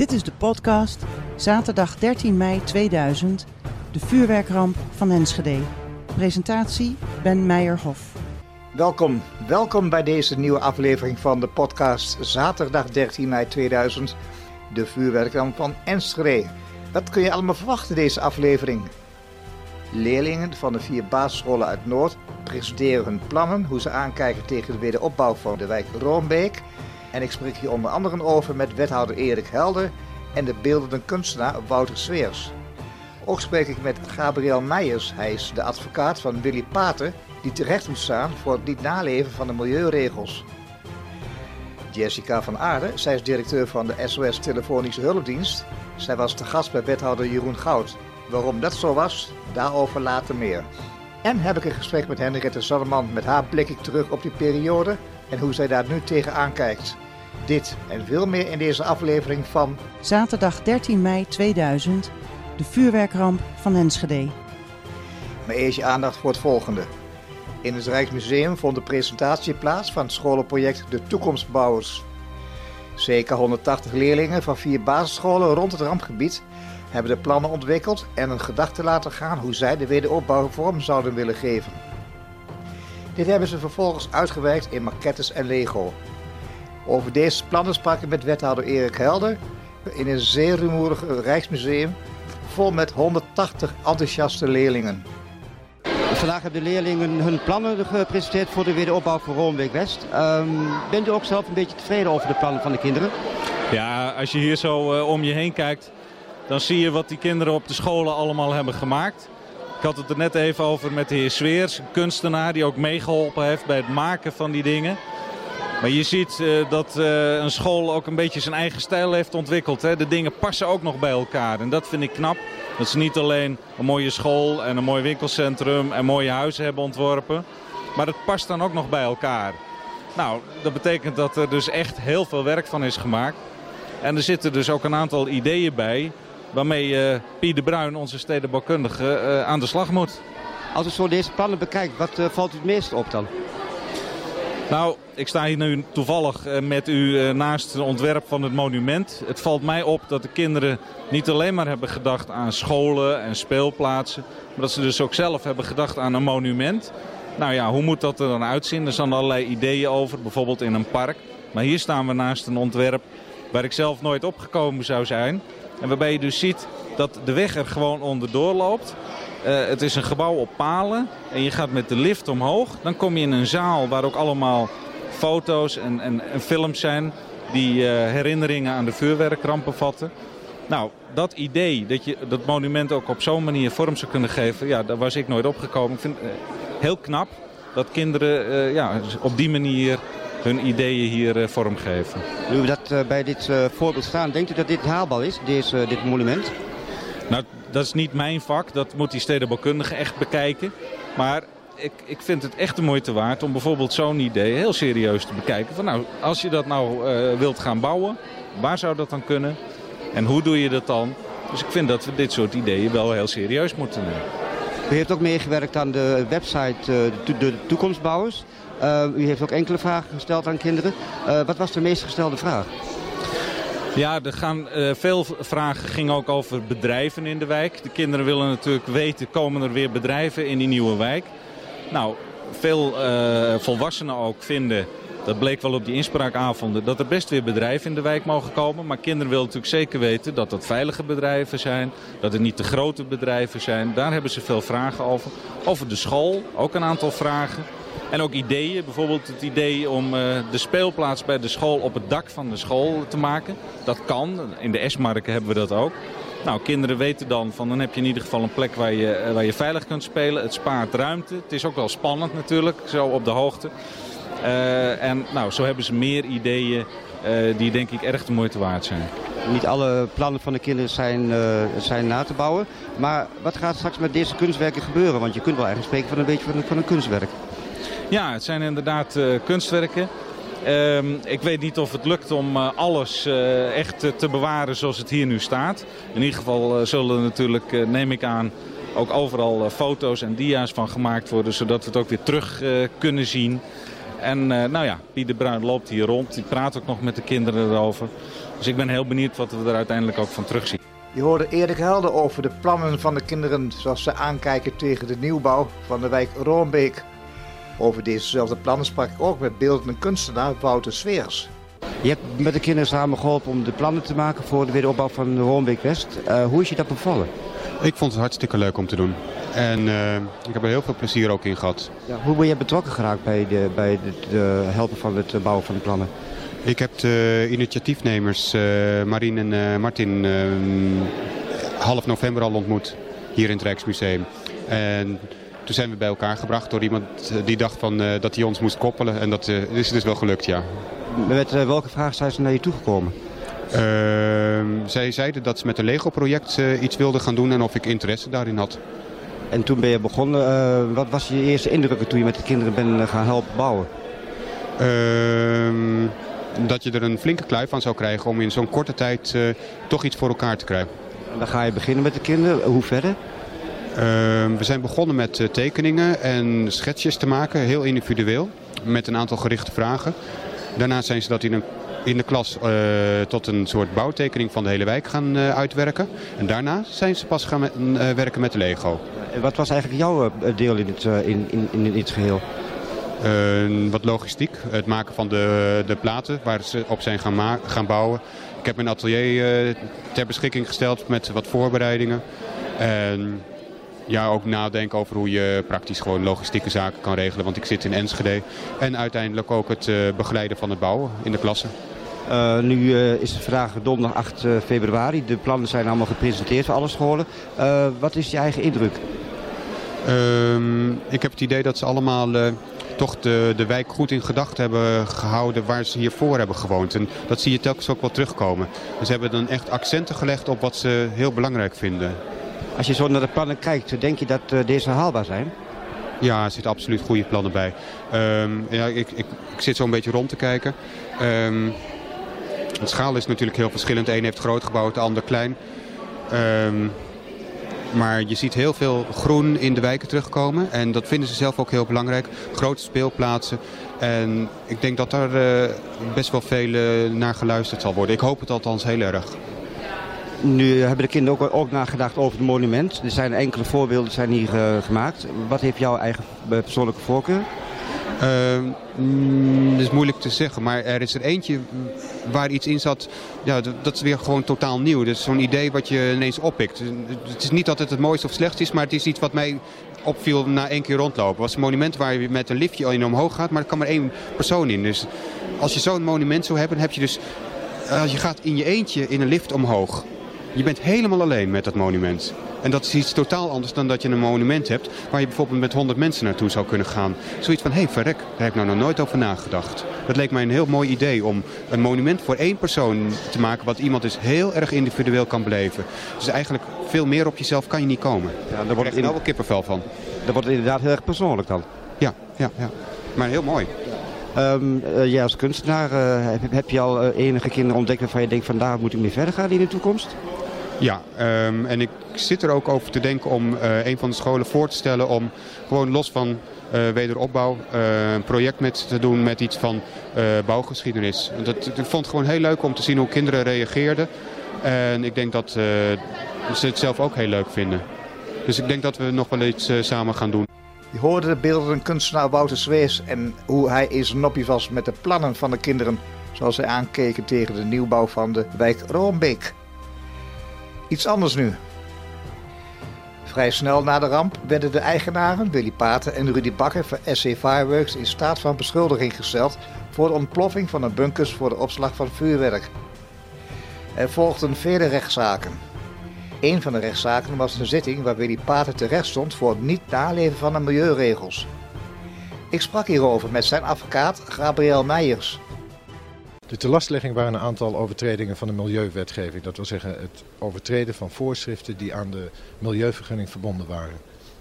Dit is de podcast Zaterdag 13 mei 2000, de vuurwerkramp van Enschede. Presentatie Ben Meijerhof. Welkom, welkom bij deze nieuwe aflevering van de podcast Zaterdag 13 mei 2000, de vuurwerkramp van Enschede. Wat kun je allemaal verwachten deze aflevering? Leerlingen van de vier basisscholen uit Noord presenteren hun plannen hoe ze aankijken tegen de wederopbouw van de wijk Roombeek. En ik spreek hier onder andere over met wethouder Erik Helder en de beeldende kunstenaar Wouter Sveers. Ook spreek ik met Gabriel Meijers. Hij is de advocaat van Willy Pater, die terecht moet staan voor het niet naleven van de milieuregels. Jessica van Aarde, zij is directeur van de SOS Telefonische Hulpdienst. Zij was te gast bij wethouder Jeroen Goud. Waarom dat zo was, daarover later meer. En heb ik een gesprek met Henriette Zalleman. Met haar blik ik terug op die periode en hoe zij daar nu tegenaan kijkt. Dit en veel meer in deze aflevering van Zaterdag 13 mei 2000, de vuurwerkramp van Enschede. Maar eerst je aandacht voor het volgende. In het Rijksmuseum vond de presentatie plaats van het scholenproject De Toekomstbouwers. Zeker 180 leerlingen van vier basisscholen rond het rampgebied hebben de plannen ontwikkeld en een gedachte laten gaan hoe zij de wederopbouw vorm zouden willen geven. Dit hebben ze vervolgens uitgewerkt in maquettes en Lego. Over deze plannen sprak ik met wethouder Erik Helder in een zeer rumoerig Rijksmuseum vol met 180 enthousiaste leerlingen. Vandaag hebben de leerlingen hun plannen gepresenteerd voor de wederopbouw van Roombeek West. Um, bent u ook zelf een beetje tevreden over de plannen van de kinderen? Ja, als je hier zo uh, om je heen kijkt, dan zie je wat die kinderen op de scholen allemaal hebben gemaakt. Ik had het er net even over met de heer Sveers, een kunstenaar die ook meegeholpen heeft bij het maken van die dingen. Maar je ziet uh, dat uh, een school ook een beetje zijn eigen stijl heeft ontwikkeld. Hè. De dingen passen ook nog bij elkaar. En dat vind ik knap. Dat ze niet alleen een mooie school en een mooi winkelcentrum en mooie huizen hebben ontworpen. Maar het past dan ook nog bij elkaar. Nou, dat betekent dat er dus echt heel veel werk van is gemaakt. En er zitten dus ook een aantal ideeën bij waarmee uh, Piet de Bruin, onze stedenbouwkundige, uh, aan de slag moet. Als u zo deze plannen bekijkt, wat uh, valt u het meest op dan? Nou, ik sta hier nu toevallig met u naast het ontwerp van het monument. Het valt mij op dat de kinderen niet alleen maar hebben gedacht aan scholen en speelplaatsen. Maar dat ze dus ook zelf hebben gedacht aan een monument. Nou ja, hoe moet dat er dan uitzien? Er zijn allerlei ideeën over, bijvoorbeeld in een park. Maar hier staan we naast een ontwerp waar ik zelf nooit opgekomen zou zijn. En waarbij je dus ziet dat de weg er gewoon onderdoor loopt. Uh, het is een gebouw op palen en je gaat met de lift omhoog. Dan kom je in een zaal waar ook allemaal foto's en, en, films zijn die uh, herinneringen aan de vuurwerkramp bevatten. Nou, dat idee dat je dat monument ook op zo'n manier vorm zou kunnen geven, ja, daar was ik nooit opgekomen. Ik vind het uh, heel knap dat kinderen ja, op die manier hun ideeën hier uh, vormgeven. Nu we dat uh, bij dit uh, voorbeeld staan, denkt u dat dit haalbaar is, deze, dit monument? Nou, dat is niet mijn vak. Dat moet die stedenbouwkundige echt bekijken. Maar ik, ik vind het echt de moeite waard om bijvoorbeeld zo'n idee heel serieus te bekijken. Van nou, als je dat nou wilt gaan bouwen, waar zou dat dan kunnen? En hoe doe je dat dan? Dus ik vind dat we dit soort ideeën wel heel serieus moeten nemen. U heeft ook meegewerkt aan de website De Toekomstbouwers. Uh, u heeft ook enkele vragen gesteld aan kinderen. Uh, wat was de meest gestelde vraag? Ja, er gaan uh, veel vragen gingen ook over bedrijven in de wijk. De kinderen willen natuurlijk weten, komen er weer bedrijven in die nieuwe wijk? Nou, veel volwassenen ook vinden, dat bleek wel op die inspraakavonden, dat er best weer bedrijven in de wijk mogen komen. Maar kinderen willen natuurlijk zeker weten dat dat veilige bedrijven zijn, dat het niet te grote bedrijven zijn. Daar hebben ze veel vragen over. Over de school, ook een aantal vragen. En ook ideeën, bijvoorbeeld het idee om uh, de speelplaats bij de school op het dak van de school te maken. Dat kan, in de S-marken hebben we dat ook. Nou, kinderen weten dan van dan heb je in ieder geval een plek waar je, waar je veilig kunt spelen. Het spaart ruimte. Het is ook wel spannend natuurlijk, zo op de hoogte. Uh, en nou, zo hebben ze meer ideeën die denk ik erg de moeite waard zijn. Niet alle plannen van de kinderen zijn, zijn na te bouwen. Maar wat gaat straks met deze kunstwerken gebeuren? Want je kunt wel eigenlijk spreken van een beetje van een, van een kunstwerk. Ja, het zijn inderdaad uh, kunstwerken. Uh, ik weet niet of het lukt om uh, alles uh, echt te bewaren zoals het hier nu staat. In ieder geval zullen er natuurlijk, neem ik aan, ook overal foto's en dia's van gemaakt worden. Zodat we het ook weer terug kunnen zien. En nou ja, Piet de Bruin loopt hier rond. Die praat ook nog met de kinderen erover. Dus ik ben heel benieuwd wat we er uiteindelijk ook van terugzien. Je hoorde Erik Helder over de plannen van de kinderen zoals ze aankijken tegen de nieuwbouw van de wijk Roombeek. Over dezezelfde plannen sprak ik ook met beeldende kunstenaar Wouter Sveers. Je hebt met de kinderen samen geholpen om de plannen te maken voor de wederopbouw van Roombeek West. Uh, hoe is je dat bevallen? Ik vond het hartstikke leuk om te doen. En uh, ik heb er heel veel plezier ook in gehad. Ja, hoe ben je betrokken geraakt bij, de, bij het helpen van het bouwen van de plannen? Ik heb de initiatiefnemers uh, Marien en uh, Martin uh, half november al ontmoet hier in het Rijksmuseum. En toen zijn we bij elkaar gebracht door iemand die dacht van, dat hij ons moest koppelen. En dat is dus wel gelukt, ja. Met welke vraag zijn ze naar je toegekomen? Ehm, zij zeiden dat ze met een Lego-project iets wilden gaan doen en of ik interesse daarin had. En toen ben je begonnen. wat was je eerste indruk toen je met de kinderen bent gaan helpen bouwen? Ehm, dat je er een flinke kluif van zou krijgen om in zo'n korte tijd uh, toch iets voor elkaar te krijgen. En dan ga je beginnen met de kinderen. Hoe verder? Uh, we zijn begonnen met uh, tekeningen en schetsjes te maken, heel individueel, met een aantal gerichte vragen. Daarna zijn ze dat in, een, in de klas tot een soort bouwtekening van de hele wijk gaan uitwerken. En daarna zijn ze pas gaan met, werken met de Lego. Wat was eigenlijk jouw deel in het, in, in, in dit geheel? Uh, wat logistiek, het maken van de, de platen waar ze op zijn gaan, gaan bouwen. Ik heb mijn atelier ter beschikking gesteld met wat voorbereidingen. En ja, ook nadenken over hoe je praktisch gewoon logistieke zaken kan regelen. Want ik zit in Enschede. En uiteindelijk ook het uh, begeleiden van het bouwen in de klassen. Uh, nu uh, is het vandaag donderdag 8 februari. De plannen zijn allemaal gepresenteerd voor alle scholen. Uh, wat is je eigen indruk? Ehm, ik heb het idee dat ze allemaal toch de, de wijk goed in gedachten hebben gehouden waar ze hiervoor hebben gewoond. En dat zie je telkens ook wel terugkomen. En ze hebben dan echt accenten gelegd op wat ze heel belangrijk vinden. Als je zo naar de plannen kijkt, denk je dat uh, deze haalbaar zijn? Ja, er zitten absoluut goede plannen bij. Um, ja, ik, ik, ik zit zo een beetje rond te kijken. Um, de schaal is natuurlijk heel verschillend. De een heeft groot gebouwd, de ander klein. Um, maar je ziet heel veel groen in de wijken terugkomen. En dat vinden ze zelf ook heel belangrijk. Grote speelplaatsen. En ik denk dat daar uh, best wel veel uh, naar geluisterd zal worden. Ik hoop het althans heel erg. Nu hebben de kinderen ook, ook nagedacht over het monument. Er zijn enkele voorbeelden zijn hier uh, gemaakt. Wat heeft jouw eigen persoonlijke voorkeur? Uh, dat is moeilijk te zeggen, maar er is er eentje waar iets in zat, ja, dat is weer gewoon totaal nieuw. Dat is zo'n idee wat je ineens oppikt. Het is niet dat het het mooiste of slechtste is, maar het is iets wat mij opviel na één keer rondlopen. Het was een monument waar je met een liftje in omhoog gaat, maar er kan maar één persoon in. Dus als je zo'n monument zou hebben, heb je dus, als je gaat in je eentje in een lift omhoog. Je bent helemaal alleen met dat monument. En dat is iets totaal anders dan dat je een monument hebt waar je bijvoorbeeld met 100 mensen naartoe zou kunnen gaan. Zoiets van, hé hey, verrek, daar heb ik nou nog nooit over nagedacht. Dat leek mij een heel mooi idee om een monument voor één persoon te maken wat iemand dus heel erg individueel kan beleven. Dus eigenlijk veel meer op jezelf kan je niet komen. Ja, daar wordt je wel kippenvel van. Dat wordt inderdaad heel erg persoonlijk dan. Ja, ja, ja. maar heel mooi. Um, uh, ja, als kunstenaar uh, heb, heb, je al uh, enige kinderen ontdekt waarvan je denkt van daar moet ik mee verder gaan in de toekomst? Ja, um, en ik zit er ook over te denken om uh, een van de scholen voor te stellen om gewoon los van uh, wederopbouw uh, een project met te doen met iets van bouwgeschiedenis. Dat, ik vond het gewoon heel leuk om te zien hoe kinderen reageerden. En ik denk dat ze het zelf ook heel leuk vinden. Dus ik denk dat we nog wel iets samen gaan doen. Je hoorde de beelden kunstenaar Wouter Zwees en hoe hij in zijn nopje was met de plannen van de kinderen. Zoals zij aankeken tegen de nieuwbouw van de wijk Roombeek. Iets anders nu. Vrij snel na de ramp werden de eigenaren Willy Paten en Rudy Bakker van SC Fireworks in staat van beschuldiging gesteld voor de ontploffing van een bunkers voor de opslag van vuurwerk. Er volgden vele rechtszaken. Een van de rechtszaken was een zitting waar Willy Paten terecht stond voor het niet naleven van de milieuregels. Ik sprak hierover met zijn advocaat Gabriel Meijers. De telastlegging waren een aantal overtredingen van de milieuwetgeving. Dat wil zeggen het overtreden van voorschriften die aan de milieuvergunning verbonden waren.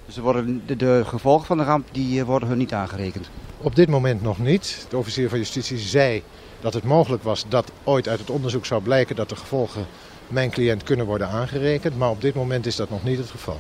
Dus er worden de, de gevolgen van de ramp die worden hun niet aangerekend? Op dit moment nog niet. De officier van justitie zei dat het mogelijk was dat ooit uit het onderzoek zou blijken dat de gevolgen mijn cliënt kunnen worden aangerekend. Maar op dit moment is dat nog niet het geval.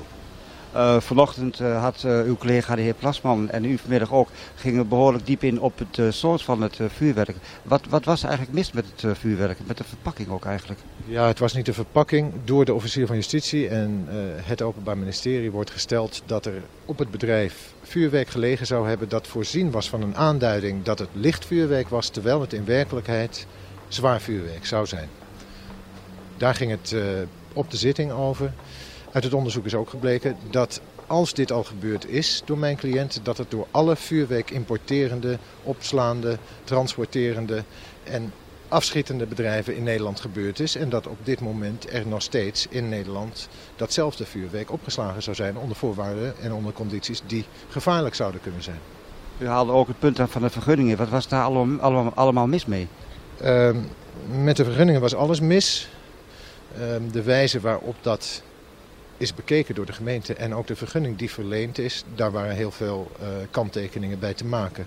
Uh, vanochtend uh, had uh, uw collega de heer Plasman en u vanmiddag ook gingen behoorlijk diep in op het soort van het vuurwerk. Wat, wat was er eigenlijk mis met het vuurwerk, met de verpakking ook eigenlijk? Ja, het was niet de verpakking. Door de officier van justitie en het Openbaar Ministerie wordt gesteld dat er op het bedrijf vuurwerk gelegen zou hebben dat voorzien was van een aanduiding dat het licht vuurwerk was, terwijl het in werkelijkheid zwaar vuurwerk zou zijn. Daar ging het op de zitting over. Uit het onderzoek is ook gebleken dat als dit al gebeurd is door mijn cliënt, dat het door alle vuurwerk importerende, opslaande, transporterende en afschietende bedrijven in Nederland gebeurd is. En dat op dit moment er nog steeds in Nederland datzelfde vuurwerk opgeslagen zou zijn onder voorwaarden en onder condities die gevaarlijk zouden kunnen zijn. U haalde ook het punt aan van de vergunningen. Wat was daar allemaal, allemaal mis mee? Uh, met de vergunningen was alles mis. Uh, de wijze waarop dat is bekeken door de gemeente en ook de vergunning die verleend is, daar waren heel veel uh, kanttekeningen bij te maken.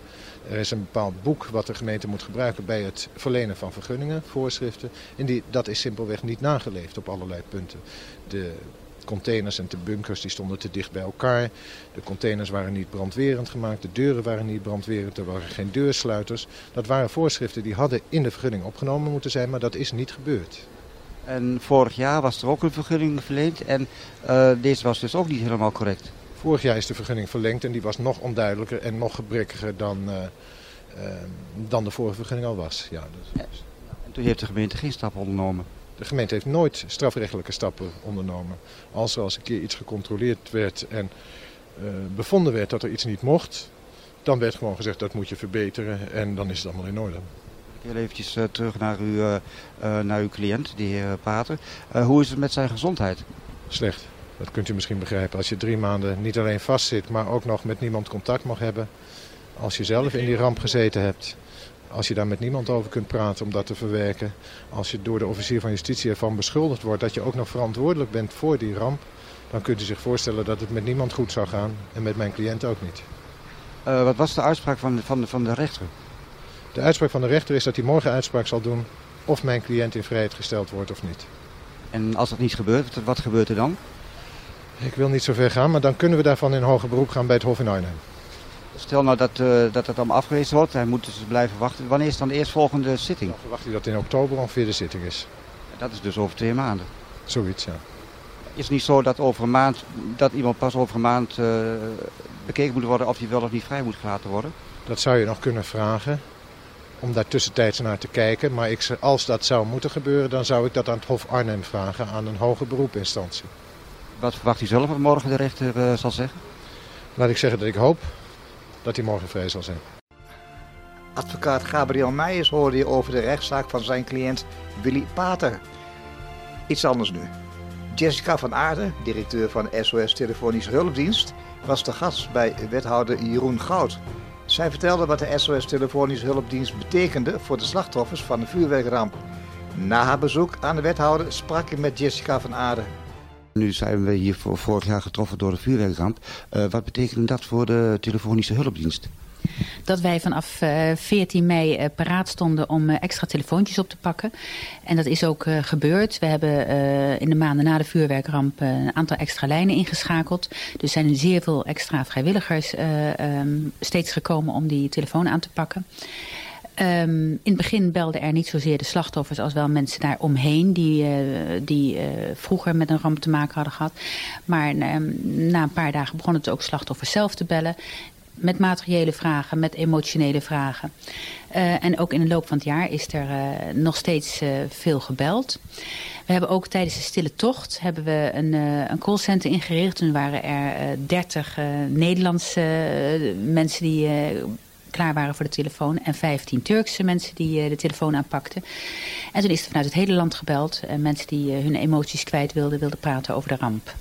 Er is een bepaald boek wat de gemeente moet gebruiken bij het verlenen van vergunningen, voorschriften. En die, dat is simpelweg niet nageleefd op allerlei punten. De containers en de bunkers die stonden te dicht bij elkaar. De containers waren niet brandwerend gemaakt, de deuren waren niet brandwerend, er waren geen deursluiters. Dat waren voorschriften die hadden in de vergunning opgenomen moeten zijn, maar dat is niet gebeurd. En vorig jaar was er ook een vergunning verleend en uh, deze was dus ook niet helemaal correct. Vorig jaar is de vergunning verlengd en die was nog onduidelijker en nog gebrekkiger dan, uh, uh, dan de vorige vergunning al was. Ja, dus. En toen heeft de gemeente geen stappen ondernomen? De gemeente heeft nooit strafrechtelijke stappen ondernomen. Als er als een keer iets gecontroleerd werd en bevonden werd dat er iets niet mocht, dan werd gewoon gezegd dat moet je verbeteren en dan is het allemaal in orde. Heel eventjes uh, terug naar, uw, uh, uh, naar uw cliënt, de heer Pater. hoe is het met zijn gezondheid? Slecht. Dat kunt u misschien begrijpen. Als je drie maanden niet alleen vastzit, maar ook nog met niemand contact mag hebben. Als je zelf in die ramp gezeten hebt. Als je daar met niemand over kunt praten om dat te verwerken. Als je door de officier van justitie ervan beschuldigd wordt dat je ook nog verantwoordelijk bent voor die ramp. Dan kunt u zich voorstellen dat het met niemand goed zou gaan. En met mijn cliënt ook niet. wat was de uitspraak van, van, van de rechter? De uitspraak van de rechter is dat hij morgen uitspraak zal doen of mijn cliënt in vrijheid gesteld wordt of niet. En als dat niet gebeurt, wat gebeurt er dan? Ik wil niet zo ver gaan, maar dan kunnen we daarvan in hoger beroep gaan bij het Hof in Arnhem. Stel nou dat, uh, dat het allemaal afgewezen wordt, hij moet dus blijven wachten. Wanneer is dan de eerstvolgende zitting? Dan verwacht hij dat in oktober ongeveer de zitting is. Dat is dus over twee maanden? Zoiets, ja. Is het niet zo dat, over een maand, dat iemand pas over een maand uh, bekeken moet worden of hij wel of niet vrij moet gelaten worden? Dat zou je nog kunnen vragen om daar tussentijds naar te kijken. Maar ik, als dat zou moeten gebeuren, dan zou ik dat aan het Hof Arnhem vragen, aan een hoge beroepinstantie. Wat verwacht u zelf wat morgen de rechter uh, zal zeggen? Laat ik zeggen dat ik hoop dat hij morgen vrij zal zijn. Advocaat Gabriel Meijers hoorde je over de rechtszaak van zijn cliënt Willy Pater. Iets anders nu. Jessica van Aarde, directeur van SOS Telefonische Hulpdienst, was de gast bij wethouder Jeroen Goud. Zij vertelde wat de SOS Telefonische Hulpdienst betekende voor de slachtoffers van de vuurwerkramp. Na haar bezoek aan de wethouder sprak ik met Jessica van Aarde. Nu zijn we hier vorig jaar getroffen door de vuurwerkramp. Uh, wat betekent dat voor de telefonische hulpdienst? Dat wij vanaf 14 eh, mei uh, paraat stonden om uh, extra telefoontjes op te pakken. En dat is ook gebeurd. We hebben in de maanden na de vuurwerkramp een aantal extra lijnen ingeschakeld. Dus zijn er zeer veel extra vrijwilligers um, steeds gekomen om die telefoon aan te pakken. Um, in het begin belden er niet zozeer de slachtoffers als wel mensen daar omheen die, die vroeger met een ramp te maken hadden gehad. Maar um, na een paar dagen begonnen het ook slachtoffers zelf te bellen met materiële vragen, met emotionele vragen. Uh, en ook in de loop van het jaar is er uh, nog steeds uh, veel gebeld. We hebben ook tijdens de stille tocht hebben we een, een callcenter ingericht. Toen waren er 30 Nederlandse mensen die klaar waren voor de telefoon. En 15 Turkse mensen die de telefoon aanpakten. En toen is er vanuit het hele land gebeld. mensen die hun emoties kwijt wilden, wilden praten over de ramp.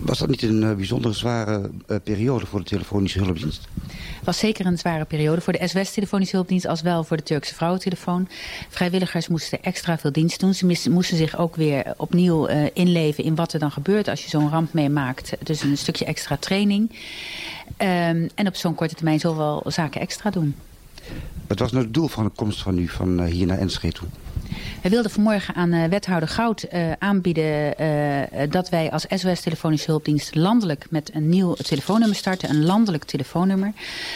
Was dat niet een uh, bijzonder zware uh, periode voor de telefonische hulpdienst? Het was zeker een zware periode voor de SOS telefonische hulpdienst als wel voor de Turkse vrouwentelefoon. Vrijwilligers moesten extra veel dienst doen. Ze moesten zich ook weer opnieuw uh, inleven in wat er dan gebeurt als je zo'n ramp meemaakt. Dus een stukje extra training. Um, en op zo'n korte termijn zoveel zaken extra doen. Wat was nou het doel van de komst van u van hier naar Enschede toe? We wilden vanmorgen aan uh, wethouder Goud uh, aanbieden uh, dat wij als SOS Telefonische Hulpdienst landelijk met een nieuw telefoonnummer starten. Een landelijk telefoonnummer.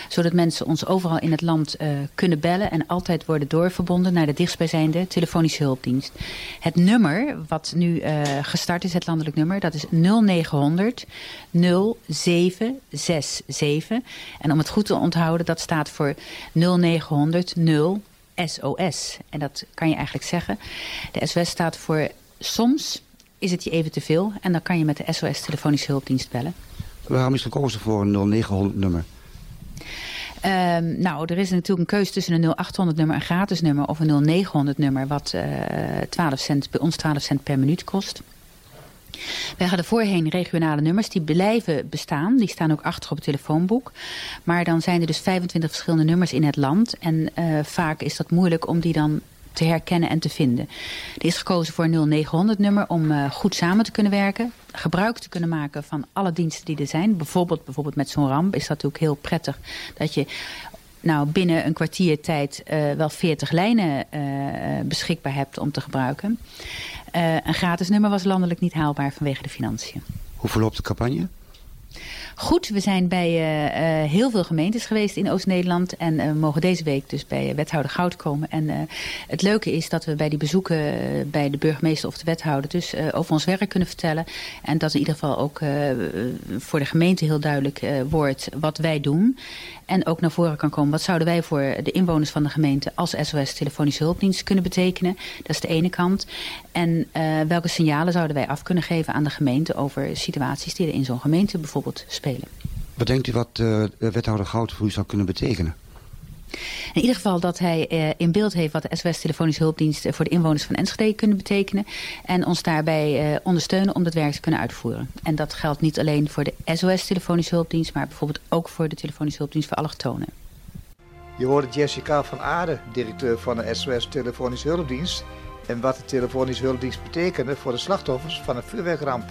Zodat mensen ons overal in het land kunnen bellen en altijd worden doorverbonden naar de dichtstbijzijnde telefonische hulpdienst. Het nummer wat nu gestart is, het landelijk nummer, dat is 0900 0767. En om het goed te onthouden, dat staat voor 0900 0 SOS. En dat kan je eigenlijk zeggen. De SOS staat voor soms is het je even te veel. En dan kan je met de SOS telefonische hulpdienst bellen. Waarom is gekozen voor een 0900 nummer? Um, nou, er is natuurlijk een keuze tussen een 0800 nummer, een gratis nummer of een 0900 nummer, wat uh, eh, 12 cent, bij ons 12 cent per minuut kost. Wij hadden voorheen regionale nummers, die blijven bestaan. Die staan ook achter op het telefoonboek. Maar dan zijn er dus 25 verschillende nummers in het land. En uh, vaak is dat moeilijk om die dan te herkennen en te vinden. Er is gekozen voor een 0900 nummer om uh, goed samen te kunnen werken. Gebruik te kunnen maken van alle diensten die er zijn. Bijvoorbeeld, bijvoorbeeld met zo'n ramp is dat natuurlijk heel prettig. Dat je nou, binnen een kwartier tijd uh, wel 40 lijnen uh, beschikbaar hebt om te gebruiken. Uh, een gratis nummer was landelijk niet haalbaar vanwege de financiën. Hoe verloopt de campagne? Goed, we zijn bij uh, uh, heel veel gemeentes geweest in Oost-Nederland. En uh, mogen deze week dus bij wethouder Goud komen. En het leuke is dat we bij die bezoeken bij de burgemeester of de wethouder... dus over ons werk kunnen vertellen. En dat in ieder geval ook voor de gemeente heel duidelijk wordt wat wij doen. En ook naar voren kan komen wat zouden wij voor de inwoners van de gemeente... als SOS Telefonische Hulpdienst kunnen betekenen. Dat is de ene kant. En welke signalen zouden wij af kunnen geven aan de gemeente... over situaties die er in zo'n gemeente bijvoorbeeld. Wat denkt u wat uh, wethouder Goud voor u zou kunnen betekenen? In ieder geval dat hij uh, in beeld heeft wat de SOS Telefonische Hulpdienst voor de inwoners van Enschede kunnen betekenen. En ons daarbij uh, ondersteunen om dat werk te kunnen uitvoeren. En dat geldt niet alleen voor de SOS Telefonische Hulpdienst, maar bijvoorbeeld ook voor de Telefonische Hulpdienst voor allochtonen. Je hoorde Jessica van Aarde, directeur van de SOS Telefonische Hulpdienst. En wat de Telefonische Hulpdienst betekende voor de slachtoffers van een vuurwerkramp.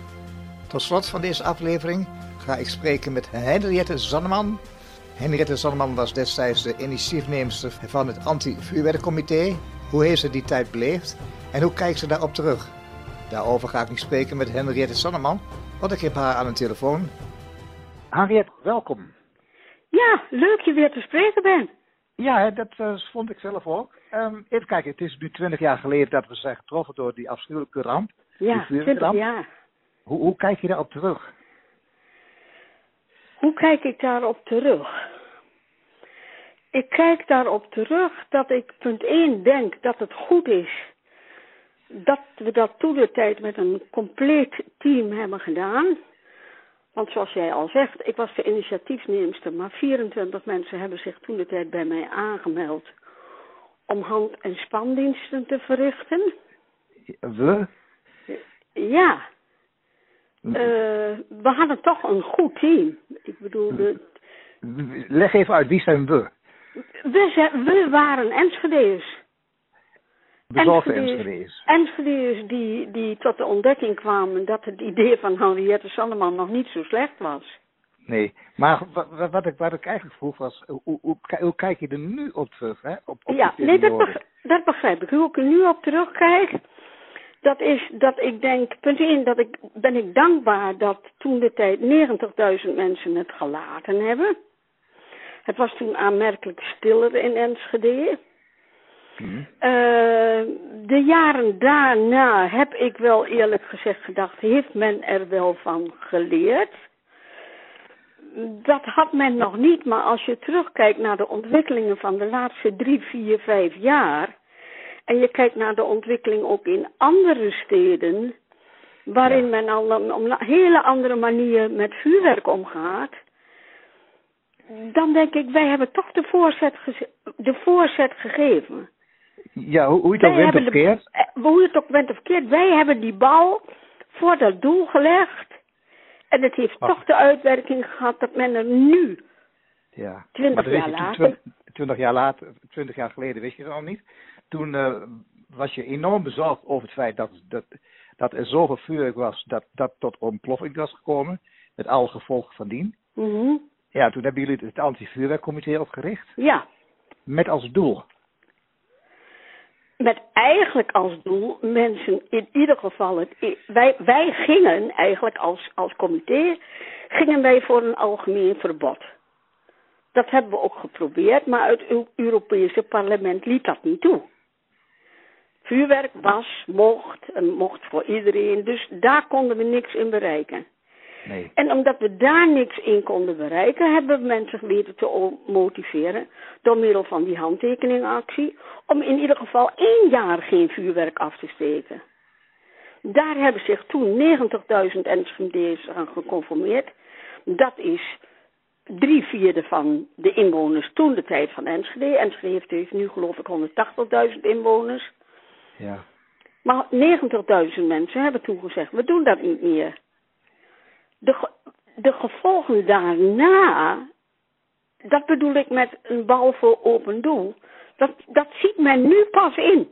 Tot slot van deze aflevering ga ik spreken met Henriette Zanneman. Henriette Zanneman was destijds de initiatiefneemster van het anti-vuurwerkcomité. Hoe heeft ze die tijd beleefd en hoe kijkt ze daarop terug? Daarover ga ik nu spreken met Henriette Zanneman, want ik heb haar aan de telefoon. Henriette, welkom. Ja, leuk je weer te spreken ben. Ja, dat uh, vond ik zelf ook. Um, even kijken, het is nu twintig jaar geleden dat we zijn getroffen door die afschuwelijke ramp. Ja, twintig jaar. Hoe, hoe kijk je daarop terug? Hoe kijk ik daarop terug? Ik kijk daarop terug dat ik punt 1 denk dat het goed is dat we dat toen de tijd met een compleet team hebben gedaan. Want zoals jij al zegt, ik was de initiatiefneemster, maar 24 mensen hebben zich toen de tijd bij mij aangemeld om hand- en spandiensten te verrichten. We? Ja. Uh, we hadden toch een goed team. Ik bedoel, de... Leg even uit, wie zijn we? We, zijn, we waren Enschede's. Behalve Enschede's. Enschede's die, die tot de ontdekking kwamen dat het idee van Henriette Sanderman nog niet zo slecht was. Nee, maar wat, wat, ik, wat ik eigenlijk vroeg was, hoe, hoe, hoe kijk je er nu op terug? Hè? Op, op ja, nee, dat, begrijp, dat begrijp ik. Hoe ik er nu op terugkijk, dat is dat ik denk, punt 1, dat ik, ben ik dankbaar dat toen de tijd 90.000 mensen het gelaten hebben. Het was toen aanmerkelijk stiller in Enschede. Mm. Uh, de jaren daarna heb ik wel eerlijk gezegd gedacht, heeft men er wel van geleerd? Dat had men nog niet, maar als je terugkijkt naar de ontwikkelingen van de laatste drie, vier, vijf jaar, en je kijkt naar de ontwikkeling ook in andere steden, waarin men al op een hele andere manier met vuurwerk omgaat. Dan denk ik, wij hebben toch de voorzet, de voorzet gegeven. Ja, hoe, hoe je het ook bent of keert. Eh, hoe je het ook bent of keert. Wij hebben die bal voor dat doel gelegd. En het heeft toch de uitwerking gehad dat men er nu, ja. twintig jaar later... Twintig jaar later, twintig jaar geleden wist je het al niet toen uh, was je enorm bezorgd over het feit dat, dat, dat er zoveel vuurwerk was dat dat tot ontploffing was gekomen. Met alle gevolgen van dien. Mm Ja, toen hebben jullie het anti-vuurwerkcomité opgericht. Ja. Met als doel? met eigenlijk als doel mensen in ieder geval het. Wij, wij gingen eigenlijk als, als comité gingen wij voor een algemeen verbod. Dat hebben we ook geprobeerd, maar het Europese parlement liet dat niet toe. Vuurwerk was, mocht en mocht voor iedereen, dus daar konden we niks in bereiken. Nee. En omdat we daar niks in konden bereiken, hebben we mensen weten te motiveren door middel van die handtekeningactie om in ieder geval één jaar geen vuurwerk af te steken. Daar hebben zich toen 90.000 Enschede's aan geconformeerd. Dat is drie vierde van de inwoners toen de tijd van Enschede. Enschede heeft nu geloof ik 180.000 inwoners. Ja. Maar 90.000 mensen hebben toen gezegd, we doen dat niet meer. De, de gevolgen daarna, dat bedoel ik met een bal voor open doel, dat, dat ziet men nu pas in.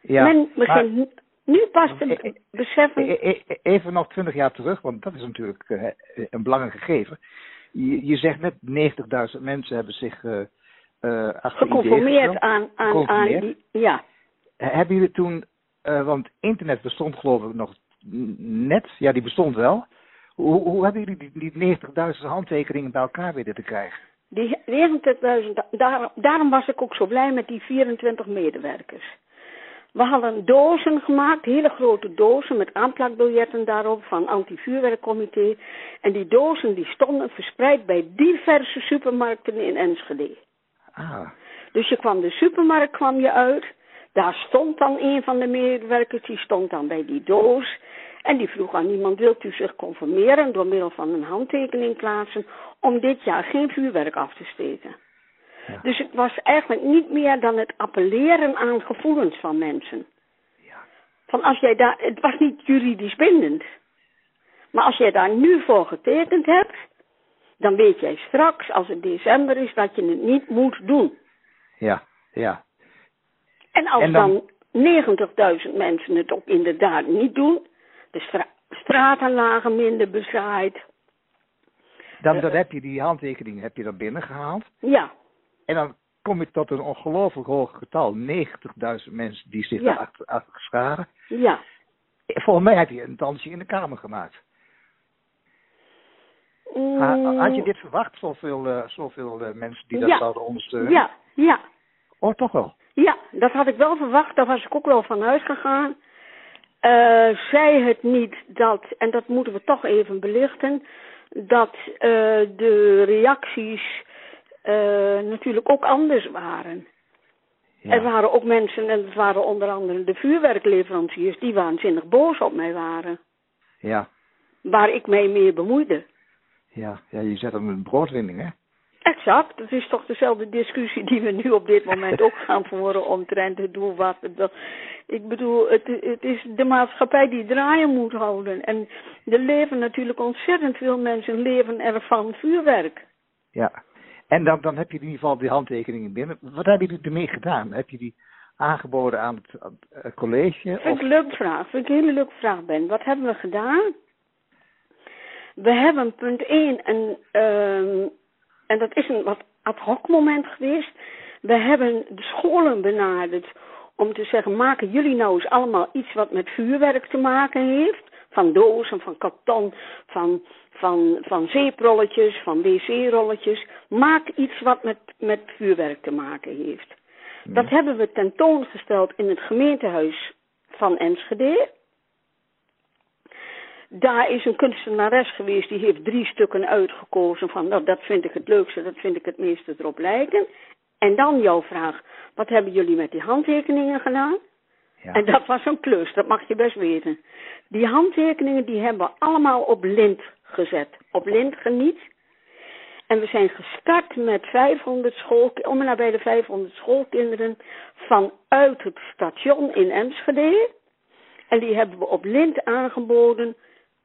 Ja, men begint nu pas te beseffen. even nog twintig jaar terug, want dat is natuurlijk uh, een belangrijk gegeven. Je, je zegt net 90.000 mensen hebben zich uh, uh, geconformeerd aan, aan, aan die, ja. Hebben jullie toen, want internet bestond geloof ik nog net, ja die bestond wel. Hoe, hoe hebben jullie die, die 90.000 handtekeningen bij elkaar weten te krijgen? Die 90.000, daar, daarom was ik ook zo blij met die 24 medewerkers. We hadden dozen gemaakt, hele grote dozen met aanplakbiljetten daarop van anti-vuurwerkcomité. En die dozen die stonden verspreid bij diverse supermarkten in Enschede. Ah. Dus je kwam de supermarkt kwam je uit, daar stond dan een van de medewerkers, die stond dan bij die doos. En die vroeg aan iemand, wilt u zich conformeren door middel van een handtekening plaatsen om dit jaar geen vuurwerk af te steken? Ja. Dus het was eigenlijk niet meer dan het appelleren aan gevoelens van mensen. Ja. Van als jij daar, het was niet juridisch bindend. Maar als jij daar nu voor getekend hebt, dan weet jij straks, als het december is, dat je het niet moet doen. Ja, ja. En als En dan- dan 90.000 mensen het ook inderdaad niet doen, de stra straten lagen minder bezaaid. Dan, dan heb je die handtekening heb je dan binnengehaald. Ja, En dan kom je tot een ongelooflijk hoog getal. 90.000 mensen die zich Ja. daarachter achter scharen. ja. Volgens mij heb je een dansje in de kamer gemaakt. Mm, Had je dit verwacht, zoveel, eh, zoveel eh, mensen die dat Ja. zouden ondersteunen? Ja, ja. Oh, toch wel? Ja, dat had ik wel verwacht. Daar was ik ook wel van uitgegaan. Eh zei het niet dat, en dat moeten we toch even belichten, dat eh, de reacties eh, natuurlijk ook anders waren. Ja. Er waren ook mensen, en het waren onder andere de vuurwerkleveranciers, die waanzinnig boos op mij waren. Ja. Waar ik mij mee bemoeide. Ja. ja, je zet hem een broodwinning, hè? Exact, dat is toch dezelfde discussie die we nu op dit moment ook gaan voeren omtrent het doel wat het Ik bedoel, het, het is de maatschappij die draaien moet houden. En er leven natuurlijk ontzettend veel mensen leven er van vuurwerk. Ja. En dan, dan heb je in ieder geval die handtekeningen binnen. Wat hebben jullie ermee gedaan? Heb je die aangeboden aan het, aan het, eh, college? Vind Of, ik een leuke vraag. Vind ik een hele leuke vraag, Ben. Wat hebben we gedaan? We hebben punt 1 een, ehm, en dat is een wat ad hoc moment geweest. We hebben de scholen benaderd om te zeggen, maken jullie nou eens allemaal iets wat met vuurwerk te maken heeft? Van dozen, van karton, van, van, van zeeprolletjes, van wc-rolletjes. Maak iets wat met, met vuurwerk te maken heeft. Dat hebben we tentoongesteld in het gemeentehuis van Enschede. Daar is een kunstenares geweest, die heeft drie stukken uitgekozen van, nou, dat vind ik het leukste, dat vind ik het meeste erop lijken. En dan jouw vraag, wat hebben jullie met die handtekeningen gedaan? ja. En dat was een klus, dat mag je best weten. Die handtekeningen die hebben we allemaal op lint gezet. Op lint geniet. En we zijn gestart met 500 school, om en nabij de 500 schoolkinderen vanuit het station in Enschede. En die hebben we op lint aangeboden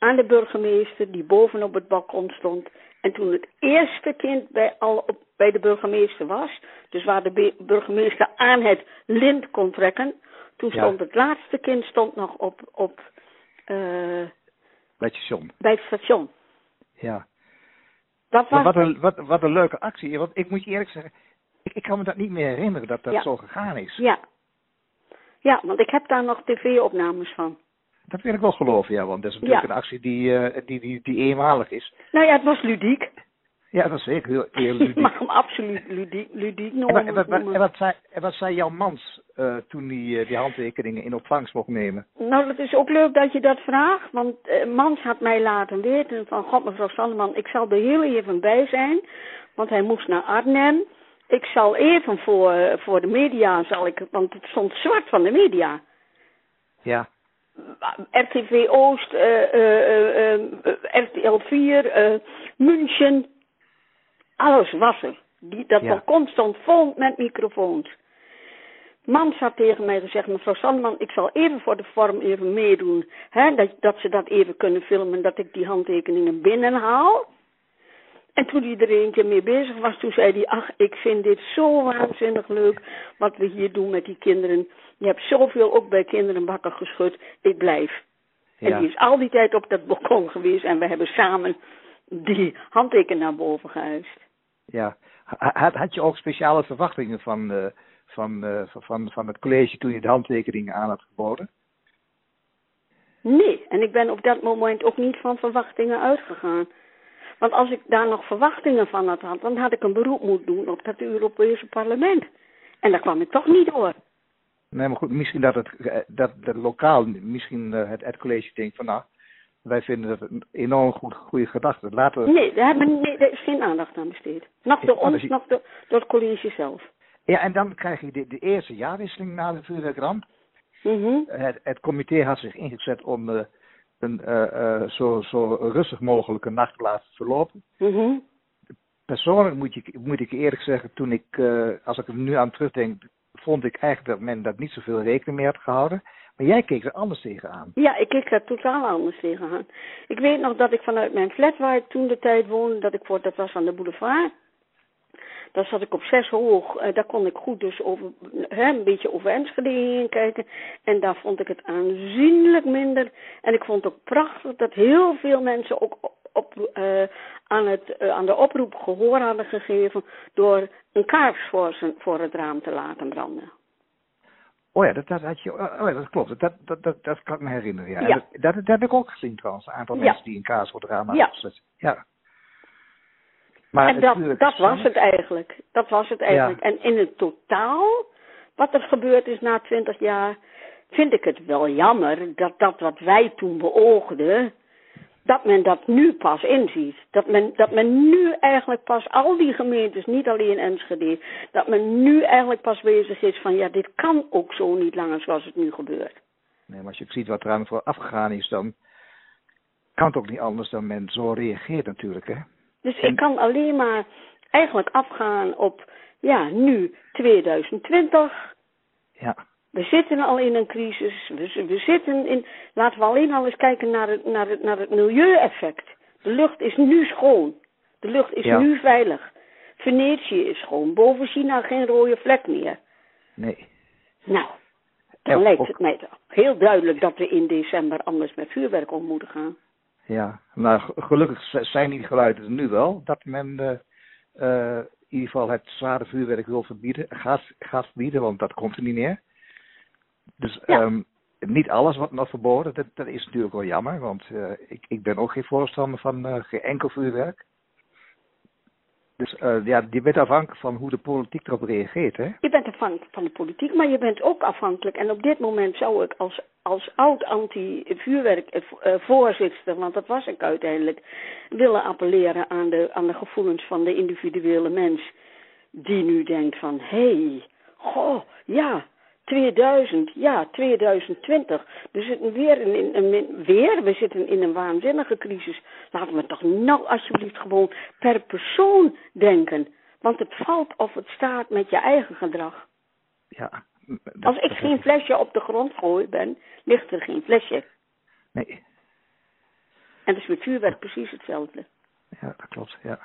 aan de burgemeester die bovenop het balkon stond. En toen het eerste kind bij, al op, bij de burgemeester was, dus waar de burgemeester aan het lint kon trekken, toen Ja. stond het laatste kind stond nog op, op, eh, Bij het station. bij het station. Ja. Dat was wat, een, wat, wat een leuke actie. Want ik moet je eerlijk zeggen, ik, ik kan me dat niet meer herinneren dat dat Ja. zo gegaan is. Ja, Ja, want ik heb daar nog tv-opnames van. Dat wil ik wel geloven, ja, want dat is natuurlijk Ja. een actie die, eh, die, die, die eenmalig is. Nou ja, het was ludiek. Ja, dat is zeker heel, heel Ik ludiek. mag hem absoluut ludiek, ludiek En, noemen. en, wat- zei, en wat zei jouw mans eh, toen die, eh, die handtekeningen in ontvangst mocht nemen? Nou, dat is ook leuk dat je dat vraagt. Want Mans had mij laten weten van... God, mevrouw Sanderman, ik zal er heel even bij zijn. Want hij moest naar Arnhem. Ik zal even voor, voor de media, zal ik, want het stond zwart van de media. Ja, RTV Oost, eh, eh, eh, RTL 4, eh, München. Alles was er. Die, dat Ja. balkon stond vol met microfoons. Mans had tegen mij gezegd, mevrouw Sandman, ik zal even voor de vorm even meedoen. Hè, dat, dat ze dat even kunnen filmen, dat ik die handtekeningen binnenhaal. En toen hij er een keer mee bezig was, toen zei hij, ach, ik vind dit zo waanzinnig leuk wat we hier doen met die kinderen. Je hebt zoveel ook bij kinderen wakker geschud, ik blijf. En die is al die tijd op dat balkon geweest en we hebben samen die handteken naar boven gehuisd. ja. Ha- Had, had je ook speciale verwachtingen van, eh, van, eh, van- van, van het college toen je de handtekeningen aan had geboden? Nee, en ik ben op dat moment ook niet van verwachtingen uitgegaan. Want als ik daar nog verwachtingen van had dan had ik een beroep moeten doen op dat Europese parlement. En daar kwam ik toch niet door. Nee, maar goed, misschien dat het eh, dat, dat lokaal, misschien eh, het, het college denkt van nou, wij vinden dat een enorm goed, goede gedachte. Laten we, Nee, daar, hebben, nee, daar is geen aandacht aan besteed. Nog door ons, nog door, door het college zelf. Ja, en dan krijg je de, de eerste jaarwisseling na de vuurwerkramp. Mhm. Het, het comité had zich ingezet om eh, een eh, eh, zo, zo rustig mogelijke nacht te laten verlopen. Mhm. Persoonlijk moet, je, moet ik eerlijk zeggen, toen ik, eh, als ik er nu aan terugdenk, vond ik eigenlijk dat men daar niet zoveel rekening mee had gehouden. Maar jij keek er anders tegenaan. Ja, ik keek daar totaal anders tegenaan. Ik weet nog dat ik vanuit mijn flat waar ik toen de tijd woonde, dat ik voor, dat was aan de boulevard. Daar zat ik op zes hoog. eh, daar kon ik goed dus over, hè, een beetje over Enschede heen kijken. En daar vond ik het aanzienlijk minder. En ik vond het ook prachtig dat heel veel mensen ook op, eh, aan, het, eh, aan de oproep gehoor hadden gegeven door een kaars voor, zijn, voor het raam te laten branden. Oh ja, dat, dat, had je, oh ja, dat klopt. Dat, dat, dat, dat kan ik me herinneren. Ja. Dat, dat, dat heb ik ook gezien trouwens. Een aantal Ja. mensen die een kaas voor het raam hadden Ja. Ja. Maar en dat, natuurlijk- dat was het eigenlijk. Dat was het eigenlijk. En in het totaal, wat er gebeurd is na twintig jaar, vind ik het wel jammer dat dat wat wij toen beoogden, dat men dat nu pas inziet. Dat men, dat men nu eigenlijk pas al die gemeentes, niet alleen Enschede, dat men nu eigenlijk pas bezig is van ja, dit kan ook zo niet langer zoals het nu gebeurt. Nee, maar als je ziet wat er aan voor afgegaan is, dan kan het ook niet anders dan men zo reageert natuurlijk. Hè? Dus En- ik kan alleen maar eigenlijk afgaan op, ja, nu 2020. Ja. We zitten al in een crisis. We, we zitten in. Laten we alleen al eens kijken naar het, naar het, naar het milieueffect. De lucht is nu schoon. De lucht is Ja. nu veilig. Venetië is schoon. Boven China geen rode vlek meer. Nee. Nou, dan lijkt ook- het mij toch heel duidelijk dat we in december anders met vuurwerk om moeten gaan. Ja, nou g- gelukkig zijn die geluiden er nu wel. Dat men eh, eh, in ieder geval het zware vuurwerk wil verbieden. Gaat, gaat verbieden, want dat komt er niet meer. Dus Ja. ehm, niet alles wordt nog verboden. Dat, dat is natuurlijk wel jammer, want eh, ik, ik ben ook geen voorstander van eh, geen enkel vuurwerk. Dus eh, ja, je bent afhankelijk van hoe de politiek erop reageert, hè? Je bent afhankelijk van de politiek, maar je bent ook afhankelijk. En op dit moment zou ik als, als oud anti-vuurwerk-voorzitter, want dat was ik uiteindelijk, willen appelleren aan de, aan de gevoelens van de individuele mens. Die nu denkt van, hé, hey, goh, ja, 2000, ja, 2020. We zitten weer in, in- weer, we zitten in een waanzinnige crisis. Laten we toch nou alsjeblieft gewoon per persoon denken. Want het valt of het staat met je eigen gedrag. Ja. Dat- Als ik dat- geen flesje op de grond gooi ben, ligt er geen flesje. Nee, En dus met vuurwerk precies hetzelfde. ja, dat klopt, ja.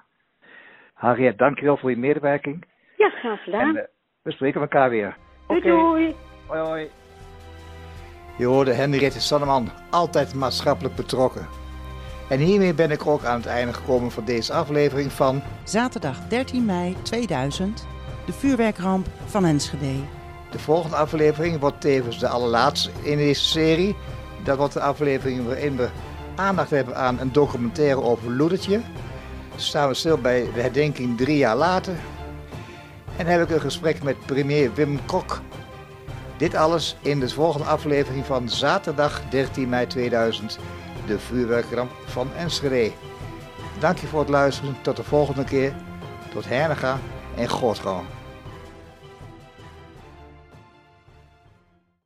Harriet, dankjewel voor je medewerking. Ja, graag gedaan. En eh, we spreken elkaar weer. doei Oké. doei. Hoi hoi. Je hoorde Henriette Sanneman, altijd maatschappelijk betrokken. En hiermee ben ik ook aan het einde gekomen van deze aflevering van Zaterdag 13 mei 2000, de vuurwerkramp van Enschede. De volgende aflevering wordt tevens de allerlaatste in deze serie. Dat wordt de aflevering waarin we aandacht hebben aan een documentaire over Loedertje. Staan we stil bij de herdenking drie jaar later. En heb ik een gesprek met premier Wim Kok. Dit alles in de volgende aflevering van zaterdag 13 mei 2000, de vuurwerkramp van Enschede. Dank je voor het luisteren. Tot de volgende keer. Tot Hernega en Goortgaan.